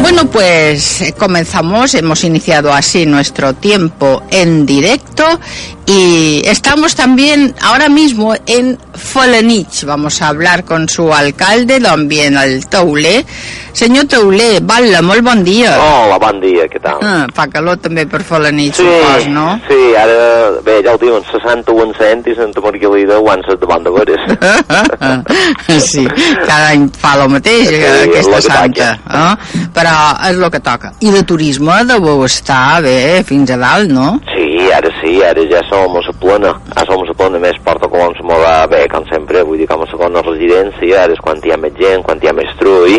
Bueno, pues eh, comenzamos, hemos iniciado así nuestro tiempo en directo y estamos también ahora mismo en Folenich. Vamos a hablar con su alcalde, don Bienal Toulé. Senyor Toulé, Batlle, molt bon dia. Hola, bon dia, què tal? Ah, fa calor també per Folenich, sí, supos, no? sí, ara, bé, ja ho diuen, 61 cent i Santa Margalida ho han set davant de veres. sí, cada any fa el mateix, Sí, és aquesta santa. Eh? Però és el que toca. I de turisme deveu estar bé fins a dalt, no? Sí, ara ara ja som a la plena, ara som a la plena, més Porta Colom se va bé, com sempre, vull dir, com a segona residència, ara és quan hi ha més gent, quan hi ha més trull,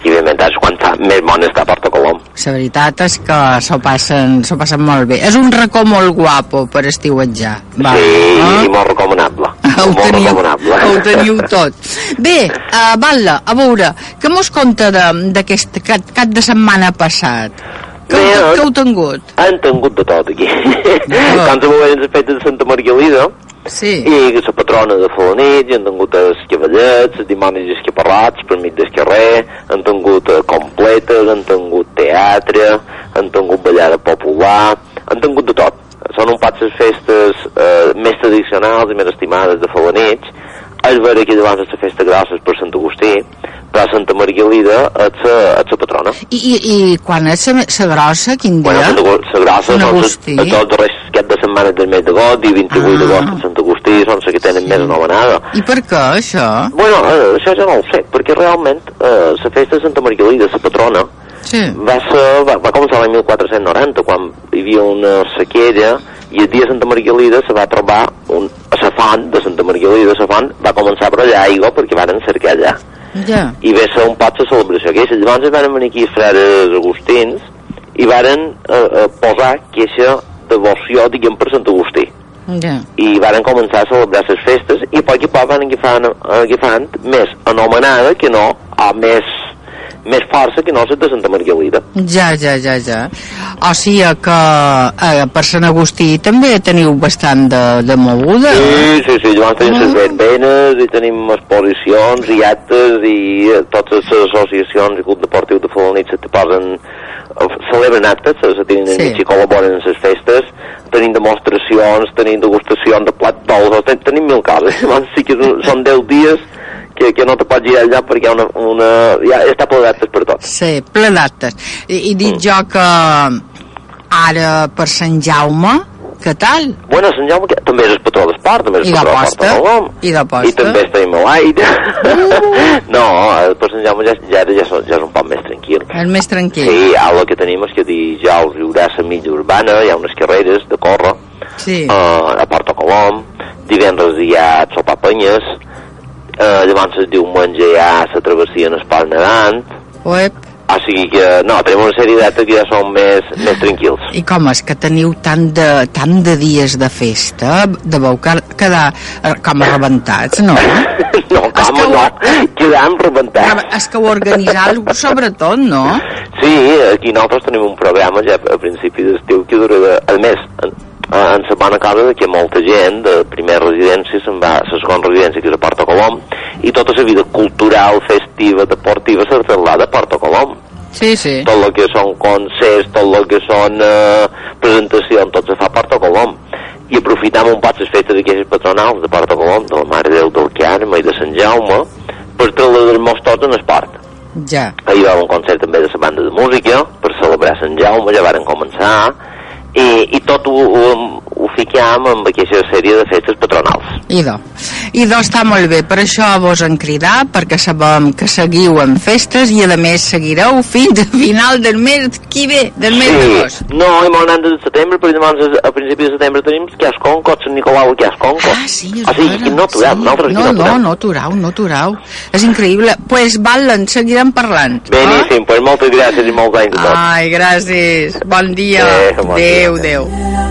i evidentment és quan fa més bon està Porta Colom. La veritat és que s'ho passen, passen molt bé. És un racó molt guapo per estiuetjar. Va, sí, eh? i molt recomanable. Ho molt teniu, recomanable. ho teniu tot. Bé, uh, Batlle, a veure, què mos conta de- d'aquest cap de setmana passat? Que, Bé, que heu tingut? Han tingut de tot aquí. Ah. Com se veuen les de Santa Margalida, Sí. i la patrona de Folanit, i han tingut els cavallets, els dimonis escaparrats per mig del carrer, han tingut eh, completes, han tingut teatre, han tingut ballada popular, han tingut de tot. Són un pot les festes eh, més tradicionals i més estimades de Folanit. És vera que llavors és la festa grossa per Sant Agustí, però Santa Margalida és la, és la patrona. I, i, i quan és la grossa, quin dia? Bueno, la grossa Sant són Agustí. a tots els cap de setmana del mes d'agost i 28 Ah. d'agost a Sant Agustí són les que tenen més anomenada. I per què, això? Bueno, eh, això ja no ho sé, perquè realment eh, la festa de Santa Margalida, la patrona, Sí. va, ser, va, va començar l'any 1490, quan hi havia una sequera i el dia de Santa Margalida se va trobar un, a la font de Santa Margalida, la font va començar a brollar aigua perquè van cercar allà. Ja. I va ser un pot la celebració aquesta. Llavors van venir aquí els frares agustins i varen eh, eh, posar queixa devoció, diguem, per Sant Agustí Ja. i varen començar a celebrar les festes i a poc a poc van agafant, agafant més anomenada que no o més, més força que no les de Santa Margalida Ja, ja, ja, ja. O sigui que eh, per Sant Agustí també teniu bastant de, de moguda. sí, sí, sí, llavors tenim les Ah. verbenes i tenim exposicions i actes i eh, totes les associacions i club deportiu de Folanit se te posen eh, celebren actes, se, tenen Sí. sí. i col·laboren en les festes tenim demostracions, tenim degustacions de plats dolços, ten, tenim mil coses llavors sí que són 10 dies que, que no te pots girar allà perquè hi ha una, una, ja està ple d'actes per tot Sí, ple d'actes. I, I dic Mm. jo que ara per Sant Jaume, què tal? Bueno, Sant Jaume que també és el patró d'esport, també és el patró d'aposta. de Colom. I d'aposta. I també estem a l'aire. Uh. no, per Sant Jaume ja, ja, ja, és- ja és un poc més tranquil. És més tranquil. Sí, ara el que tenim és que dijous hi haurà la mitja urbana, hi ha unes carreres de córrer Sí. uh, a Porto Colom, divendres hi ha sopar penyes, uh, llavors el diumenge ha la travessia en esport nedant, Uep. o sigui que, no, tenim una sèrie d'actes que ja són més, més tranquils. I com és que teniu tant de, tant de dies de festa? Deveu quedar eh, com a rebentats, no? no, com que ho- no, quedam rebentats. És que ho organitzar sobretot, no? Sí, aquí nosaltres tenim un programa ja a principi d'estiu que dura el mes. En, en la bona cosa de que molta gent de primera residència se'n va a la segona residència que és a Porto Colom i tota la vida cultural, festiva, deportiva s'ha a Porto Colom. Sí, sí. Tot el que són concerts, tot el que són eh, presentacions, tot se fa a Porto Colom. I aprofitam un poc les festes d'aquestes patronals de Porto Colom, de la Mare de Déu del Carme i de Sant Jaume, per traslladar-nos tots en esport. Ja. Ahir va un concert també de la banda de música per celebrar Sant Jaume, ja varen començar i, i tot ho, fiquem amb aquesta sèrie de festes patronals. Idò. Idò està molt bé, per això vos en cridar, perquè sabem que seguiu en festes i a més seguireu fins a final del mes qui ve, del mes d'agost. no, hem anat de setembre, però llavors a principi de setembre tenim que és Conco, Sant Nicolau i que és Conco. Ah, sí, és o sigui, vera. no aturem, sí. nosaltres no, no no, no aturau, no aturau. És increïble. pues val, en seguirem parlant. Beníssim, pues moltes gràcies i molts anys a tots. Ai, gràcies. Bon dia. Eh, bon dia. Adéu, adéu.